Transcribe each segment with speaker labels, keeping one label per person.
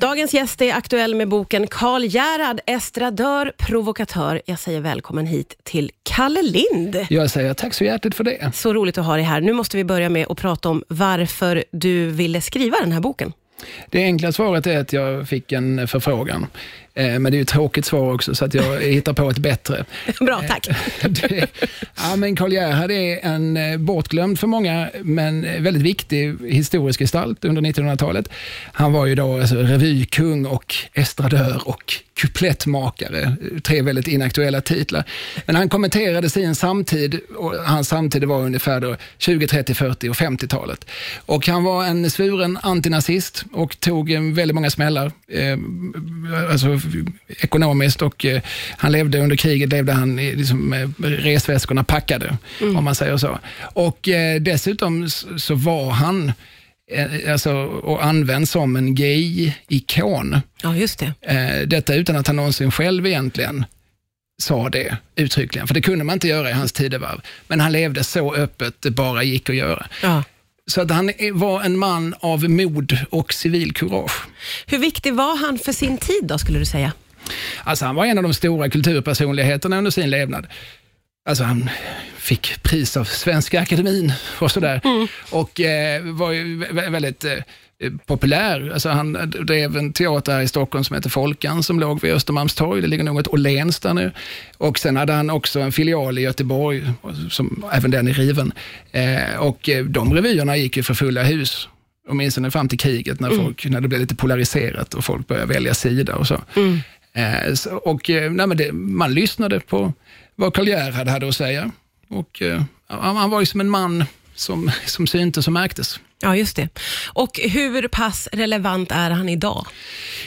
Speaker 1: Dagens gäst är aktuell med boken Karl Gerhard, estradör, provokatör. Jag säger välkommen hit till Kalle Lind.
Speaker 2: Jag säger tack så hjärtligt för det.
Speaker 1: Så roligt att ha dig här. Nu måste vi börja med att prata om varför du ville skriva den här boken.
Speaker 2: Det enkla svaret är att jag fick en förfrågan. Eh, men det är ju ett tråkigt svar också, så att jag hittar på ett bättre.
Speaker 1: Bra, tack.
Speaker 2: Det, ja, men Karl Gerhard är en eh, bortglömd för många, men väldigt viktig historisk gestalt under 1900-talet. Han var ju då alltså revykung och estradör och kuplettmakare. Tre väldigt inaktuella titlar. Men han kommenterade sin samtid och hans samtid var ungefär då 20, 30, 40 och 50-talet. Och han var en svuren antinazist och tog väldigt många smällar. Eh, alltså ekonomiskt och eh, han levde under kriget levde han liksom, med resväskorna packade, mm. om man säger så. Och eh, dessutom så var han eh, alltså, och används som en gay-ikon.
Speaker 1: Ja, just det.
Speaker 2: Eh, detta utan att han någonsin själv egentligen sa det uttryckligen, för det kunde man inte göra i hans tidevarv. Men han levde så öppet det bara gick att göra.
Speaker 1: Ja.
Speaker 2: Så att han var en man av mod och civilkurage.
Speaker 1: Hur viktig var han för sin tid då, skulle du säga?
Speaker 2: Alltså, han var en av de stora kulturpersonligheterna under sin levnad. Alltså, han fick pris av Svenska Akademin och sådär. Mm. Och eh, var ju väldigt eh, populär. Alltså, han drev en teater här i Stockholm som heter Folkan, som låg vid Östermalmstorg. Det ligger något Åhléns där nu. Och sen hade han också en filial i Göteborg, som även den är riven. Eh, och eh, de revyerna gick ju för fulla hus åtminstone fram till kriget när, mm. folk, mm. när det blev lite polariserat och folk började välja sida och så. Mm. Eh, så och, eh, nej, det, man lyssnade på vad Karl Gerhard hade att säga. Och, eh, han var ju som en man som, som syntes och märktes.
Speaker 1: Ja, just det. Och hur pass relevant är han idag?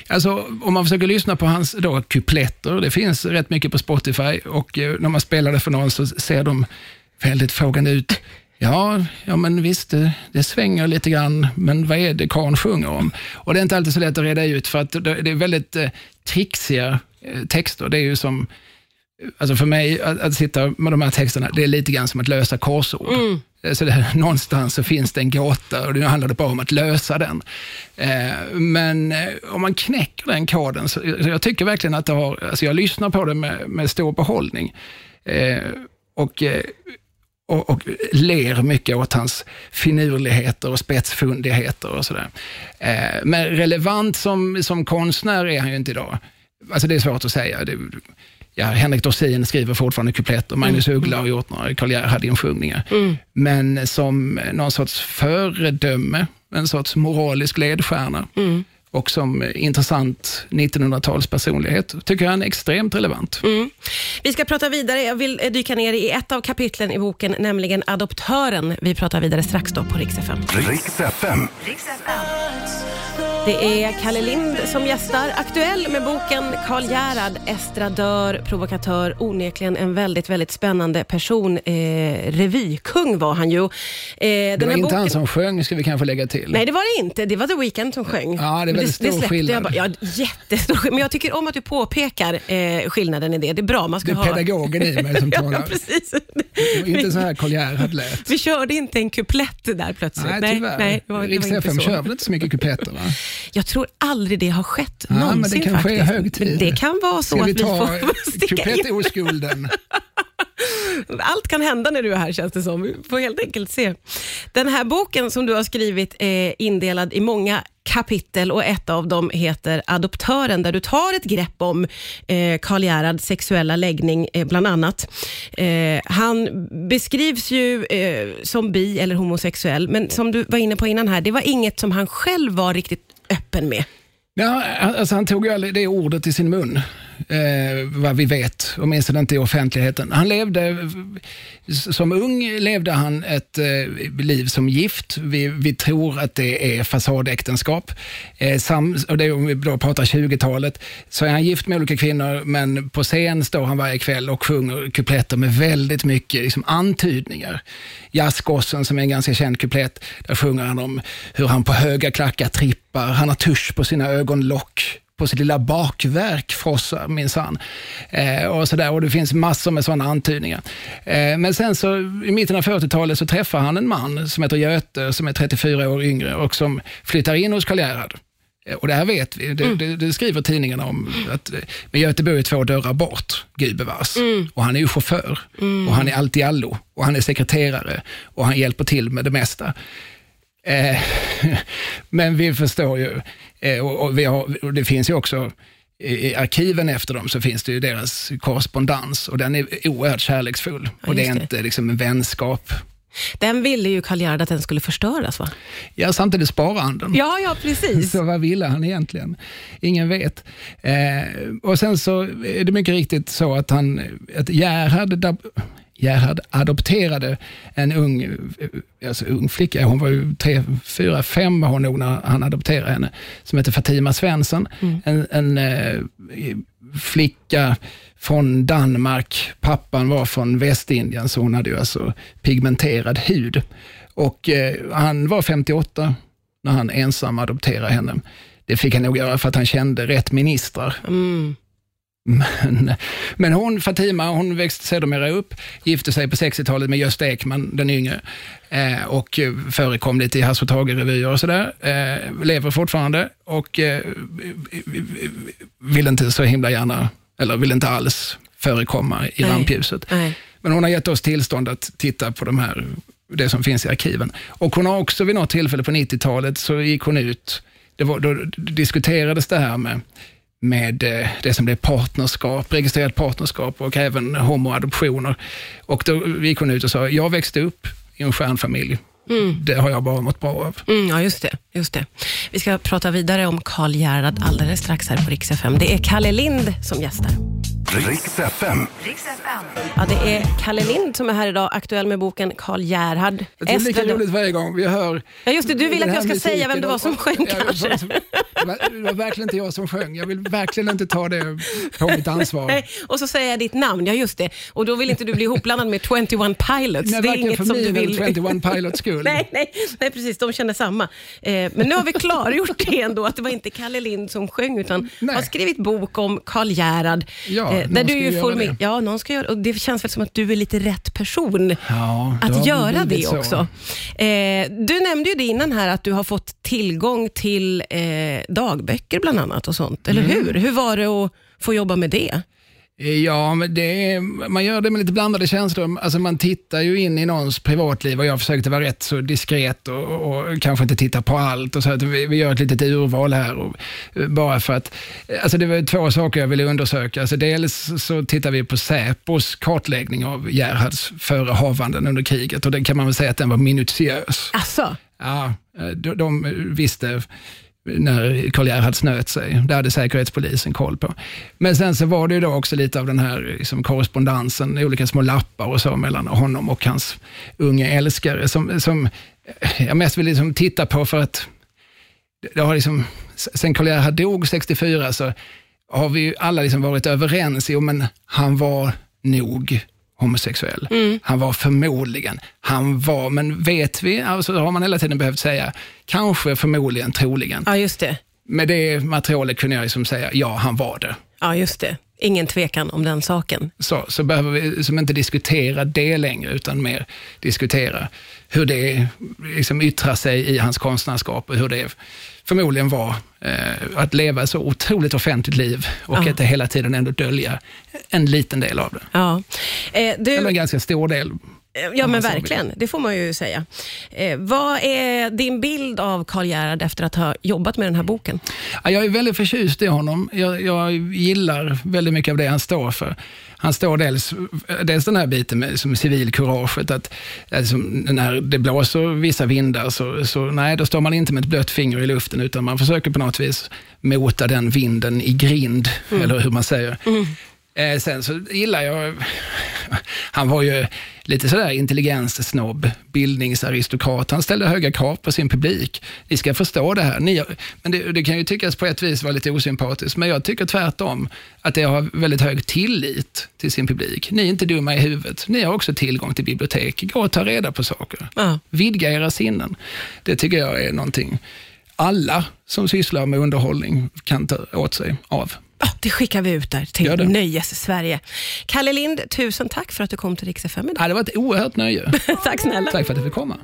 Speaker 2: Alltså, om man försöker lyssna på hans då, kupletter, det finns rätt mycket på Spotify och eh, när man spelar det för någon så ser de väldigt frågande ut. Ja, ja men visst, det, det svänger lite grann, men vad är det karln sjunger om? Och Det är inte alltid så lätt att reda ut, för att det, det är väldigt eh, trixiga eh, texter. Det är ju som, alltså för mig, att, att, sitta med de här texterna, det är lite grann som att lösa korsord. Mm. Eh, så det, någonstans så finns det en gåta och nu handlar det bara om att lösa den. Eh, men eh, om man knäcker den koden, så, så jag tycker verkligen att det har, alltså jag lyssnar på det med, med stor behållning. Eh, och eh, och, och ler mycket åt hans finurligheter och spetsfundigheter och sådär. Eh, men relevant som, som konstnär är han ju inte idag. Alltså det är svårt att säga. Det, ja, Henrik Dorsin skriver fortfarande kupletter, Magnus mm. Uggla har gjort några Karl Gerhard-insjungningar. Mm. Men som någon sorts föredöme, en sorts moralisk ledstjärna, mm och som intressant 1900-talspersonlighet tycker jag han är extremt relevant.
Speaker 1: Mm. Vi ska prata vidare. Jag vill dyka ner i ett av kapitlen i boken, nämligen Adoptören. Vi pratar vidare strax då på Rix FM. Rix FM. Det är Kalle Lind som gästar, aktuell med boken Karl Gerhard, estradör, provokatör, onekligen en väldigt, väldigt spännande person. Eh, revykung var han ju. Eh,
Speaker 2: det var inte boken... han som sjöng, ska vi kanske lägga till.
Speaker 1: Nej, det var det inte. Det var The Weeknd som sjöng.
Speaker 2: Ja, det är väldigt stor skillnad.
Speaker 1: Bara, ja, jättestor Men jag tycker om att du påpekar eh, skillnaden i det. Det är bra. Man ska
Speaker 2: det är ha... pedagogen i mig som talar.
Speaker 1: ja, precis.
Speaker 2: inte så här Karl Gerhard lät.
Speaker 1: Vi körde inte en kuplett där plötsligt.
Speaker 2: Nej, tyvärr. Nej, nej, Riks FM kör väl inte så mycket kupletter? Va?
Speaker 1: Jag tror aldrig det har skett
Speaker 2: ja,
Speaker 1: någonsin
Speaker 2: men Det kanske är hög tid.
Speaker 1: det kan vara så
Speaker 2: Ska
Speaker 1: att
Speaker 2: vi,
Speaker 1: vi får
Speaker 2: sticka in. oskulden
Speaker 1: Allt kan hända när du är här känns det som. Vi får helt enkelt se. Den här boken som du har skrivit är indelad i många kapitel och ett av dem heter Adoptören, där du tar ett grepp om eh, Karl Gerhards sexuella läggning, eh, bland annat. Eh, han beskrivs ju eh, som bi eller homosexuell, men som du var inne på innan här, det var inget som han själv var riktigt öppen med.
Speaker 2: Ja, alltså han tog ju aldrig det ordet i sin mun eh, vad vi vet, åtminstone inte i offentligheten. Han levde, som ung levde han ett eh, liv som gift. Vi, vi tror att det är fasadäktenskap. Eh, sam, och det, om vi då pratar 20-talet, så är han gift med olika kvinnor, men på scen står han varje kväll och sjunger kupletter med väldigt mycket liksom, antydningar. Jazzgossen, som är en ganska känd kuplett, där sjunger han om hur han på höga klackar trippar, han har tusch på sina ögonlock på sitt lilla bakverk frossar minsann. Eh, och, så och det finns massor med sådana antydningar. Eh, men sen så i mitten av 40-talet så träffar han en man som heter Göte, som är 34 år yngre och som flyttar in hos Karl Gerhard. Eh, Och det här vet vi, det, det, det skriver tidningarna om. Att, eh, men Göteborg är två dörrar bort, gubevars. Och han är ju chaufför, och han är allt i allo, och han är sekreterare, och han hjälper till med det mesta. Eh, men vi förstår ju, och, och, vi har, och det finns ju också i arkiven efter dem så finns det ju deras korrespondens och den är oerhört kärleksfull. och det är
Speaker 1: det.
Speaker 2: inte liksom en vänskap.
Speaker 1: Den ville ju Karl Gerhard att den skulle förstöras va?
Speaker 2: Ja, samtidigt sparar han den.
Speaker 1: Ja, ja precis.
Speaker 2: Så vad ville han egentligen? Ingen vet. Eh, och sen så är det mycket riktigt så att han, att Gerhard, Gerhard adopterade en ung, alltså ung flicka, hon var ju tre, fyra, fem var hon nog när han adopterade henne, som heter Fatima Svensson. En, en eh, flicka från Danmark. Pappan var från Västindien, så hon hade ju alltså pigmenterad hud. Och eh, han var 58 när han ensam adopterade henne. Det fick han nog göra för att han kände rätt ministrar.
Speaker 1: Mm.
Speaker 2: Men, men hon, Fatima, hon växte sedermera upp, gifte sig på 60-talet med Gösta Ekman, den yngre, eh, och förekom lite i Hasse och Tage-revyer och sådär. Eh, lever fortfarande och eh, vill inte så himla gärna, eller vill inte alls förekomma i
Speaker 1: Nej.
Speaker 2: rampljuset.
Speaker 1: Nej.
Speaker 2: Men hon har gett oss tillstånd att titta på de här, det som finns i arkiven. Och hon har också vid något tillfälle på 90-talet så gick hon ut, det var, då diskuterades det här med, med eh, det som blev partnerskap, registrerat partnerskap och även homoadoptioner. Och då gick hon ut och sa, jag växte upp i en stjärnfamilj. Det har jag bara mått bra av.
Speaker 1: Mm, ja, just det, just det. Vi ska prata vidare om Karl Gerhard alldeles strax här på Rix FM. Det är Kalle Lind som gästar.
Speaker 3: Riks FM.
Speaker 1: Ja, det är Kalle Lind som är här idag, aktuell med boken Karl Gerhard.
Speaker 2: Det är lika roligt varje gång vi hör...
Speaker 1: Ja, just det, du vill att jag ska säga vem det var som sjöng
Speaker 2: Ja, det var-
Speaker 1: kanske.
Speaker 2: Det var, det var verkligen inte jag som sjöng. Jag vill verkligen inte ta det på mitt ansvar.
Speaker 1: Nej, och så säger jag ditt namn, ja just det. Och då vill inte du bli ihopblandad med 21 Pilots.
Speaker 2: Nej,
Speaker 1: det är inget
Speaker 2: för
Speaker 1: som du vill.
Speaker 2: eller 21 Pilots skull.
Speaker 1: Nej, nej, nej, precis. De känner samma. Eh, men nu har vi klargjort det ändå, att det var inte Kalle Lind som sjöng, utan
Speaker 2: Nej.
Speaker 1: har skrivit bok om Karl Gerhard.
Speaker 2: Ja,
Speaker 1: där du ju får
Speaker 2: det.
Speaker 1: Ja, någon ska göra och Det känns väl som att du är lite rätt person
Speaker 2: Ja,
Speaker 1: att göra det
Speaker 2: så.
Speaker 1: också. Eh, du nämnde ju det innan här, att du har fått tillgång till eh, dagböcker bland annat och sånt, eller
Speaker 2: Mm.
Speaker 1: hur? Hur var det att få jobba med det?
Speaker 2: Ja, men det man gör det med lite blandade känslor. Alltså man tittar ju in i någons privatliv och jag försökte vara rätt så diskret och, och kanske inte titta på allt. Och så att vi, vi gör ett litet urval här. Och, bara för att, alltså det var två saker jag ville undersöka. Alltså dels så tittar vi på Säpos kartläggning av Gerhards förehavanden under kriget och den kan man väl säga att den var minutiös.
Speaker 1: Alltså,
Speaker 2: Ja, de, de visste när Karl Gerhard snöt sig. Det hade Säkerhetspolisen koll på. Men sen så var det ju då också lite av den här liksom, korrespondensen, olika små lappar och så mellan honom och hans unge älskare som, som jag mest vill liksom titta på för att det har liksom, sen Karl Gerhard dog 64 så har vi ju alla liksom varit överens i, men han var nog homosexuell. Han var förmodligen, han var, men vet vi, alltså har man hela tiden behövt säga, kanske, förmodligen, troligen.
Speaker 1: ja just det.
Speaker 2: Med det materialet kunde jag liksom säga, ja, han var det.
Speaker 1: Ja, just det. Ingen tvekan om den saken.
Speaker 2: Så, så behöver vi som inte diskutera det längre, utan mer diskutera hur det liksom yttrar sig i hans konstnärskap och hur det förmodligen var eh, att leva så otroligt offentligt liv och
Speaker 1: Ja.
Speaker 2: det hela tiden ändå dölja en liten del av det.
Speaker 1: Ja, eh, du,
Speaker 2: Eller en ganska stor del.
Speaker 1: Ja
Speaker 2: om
Speaker 1: men verkligen. Det får man ju säga. Eh, vad är din bild av Karl Gerhard efter att ha jobbat med den här boken?
Speaker 2: Ja, jag är väldigt förtjust i honom. Jag, jag gillar väldigt mycket av det han står för. Han står dels, dels den här biten med som civilkuraget, att alltså, när det blåser vissa vindar så, så nej, då står man inte med ett blött finger i luften, utan man försöker på något vis mota den vinden i grind, eller hur man säger. Eh, sen så gillar jag, han var ju lite sådär intelligenssnobb, bildningsaristokrat. Han ställde höga krav på sin publik. Ni ska förstå det här. Ni, men det, det kan ju tyckas på ett vis vara lite osympatiskt, men jag tycker tvärtom att det har väldigt hög tillit till sin publik. Ni är inte dumma i huvudet. Ni har också tillgång till bibliotek. Gå och ta reda på saker.
Speaker 1: Ja.
Speaker 2: Vidga era sinnen. Det tycker jag är någonting alla som sysslar med underhållning kan ta åt sig av.
Speaker 1: Det skickar vi ut där till. Nöjes-Sverige. Kalle Lind, tusen tack för att du kom till Rix FM idag.
Speaker 2: Ja, det var ett oerhört nöje.
Speaker 1: tack snälla.
Speaker 2: Tack för att du fick komma.